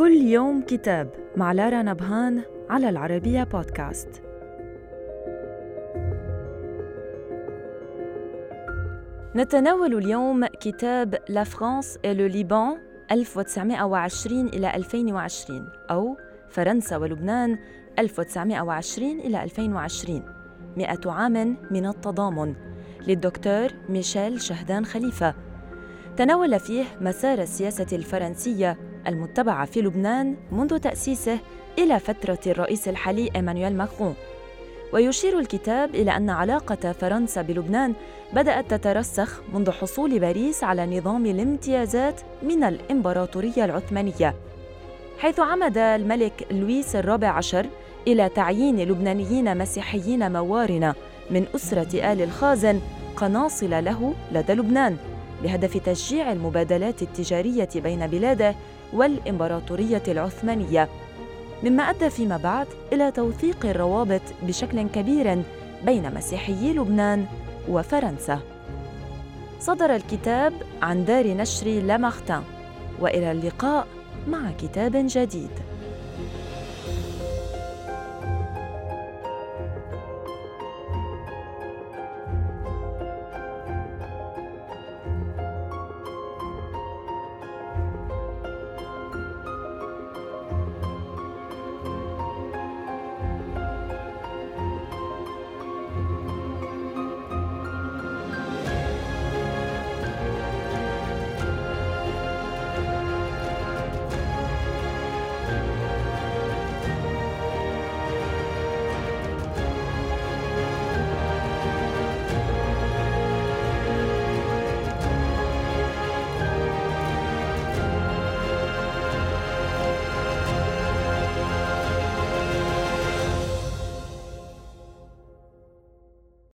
كل يوم كتاب مع لارا نبهان على العربية بودكاست. نتناول اليوم كتاب لا فرانس Liban 1920 إلى 2020 أو فرنسا ولبنان 1920 إلى 2020 مئة عام من التضامن للدكتور ميشيل شهدان خليفة. تناول فيه مسار السياسة الفرنسية المتبعة في لبنان منذ تأسيسه إلى فترة الرئيس الحالي إيمانويل ماكرون. ويشير الكتاب إلى أن علاقة فرنسا بلبنان بدأت تترسخ منذ حصول باريس على نظام الامتيازات من الإمبراطورية العثمانية. حيث عمد الملك لويس الرابع عشر إلى تعيين لبنانيين مسيحيين موارنة من أسرة آل الخازن قناصل له لدى لبنان. بهدف تشجيع المبادلات التجارية بين بلاده والإمبراطورية العثمانية. مما أدى فيما بعد إلى توثيق الروابط بشكل كبير بين مسيحيي لبنان وفرنسا. صدر الكتاب عن دار نشر لامارتان وإلى اللقاء مع كتاب جديد.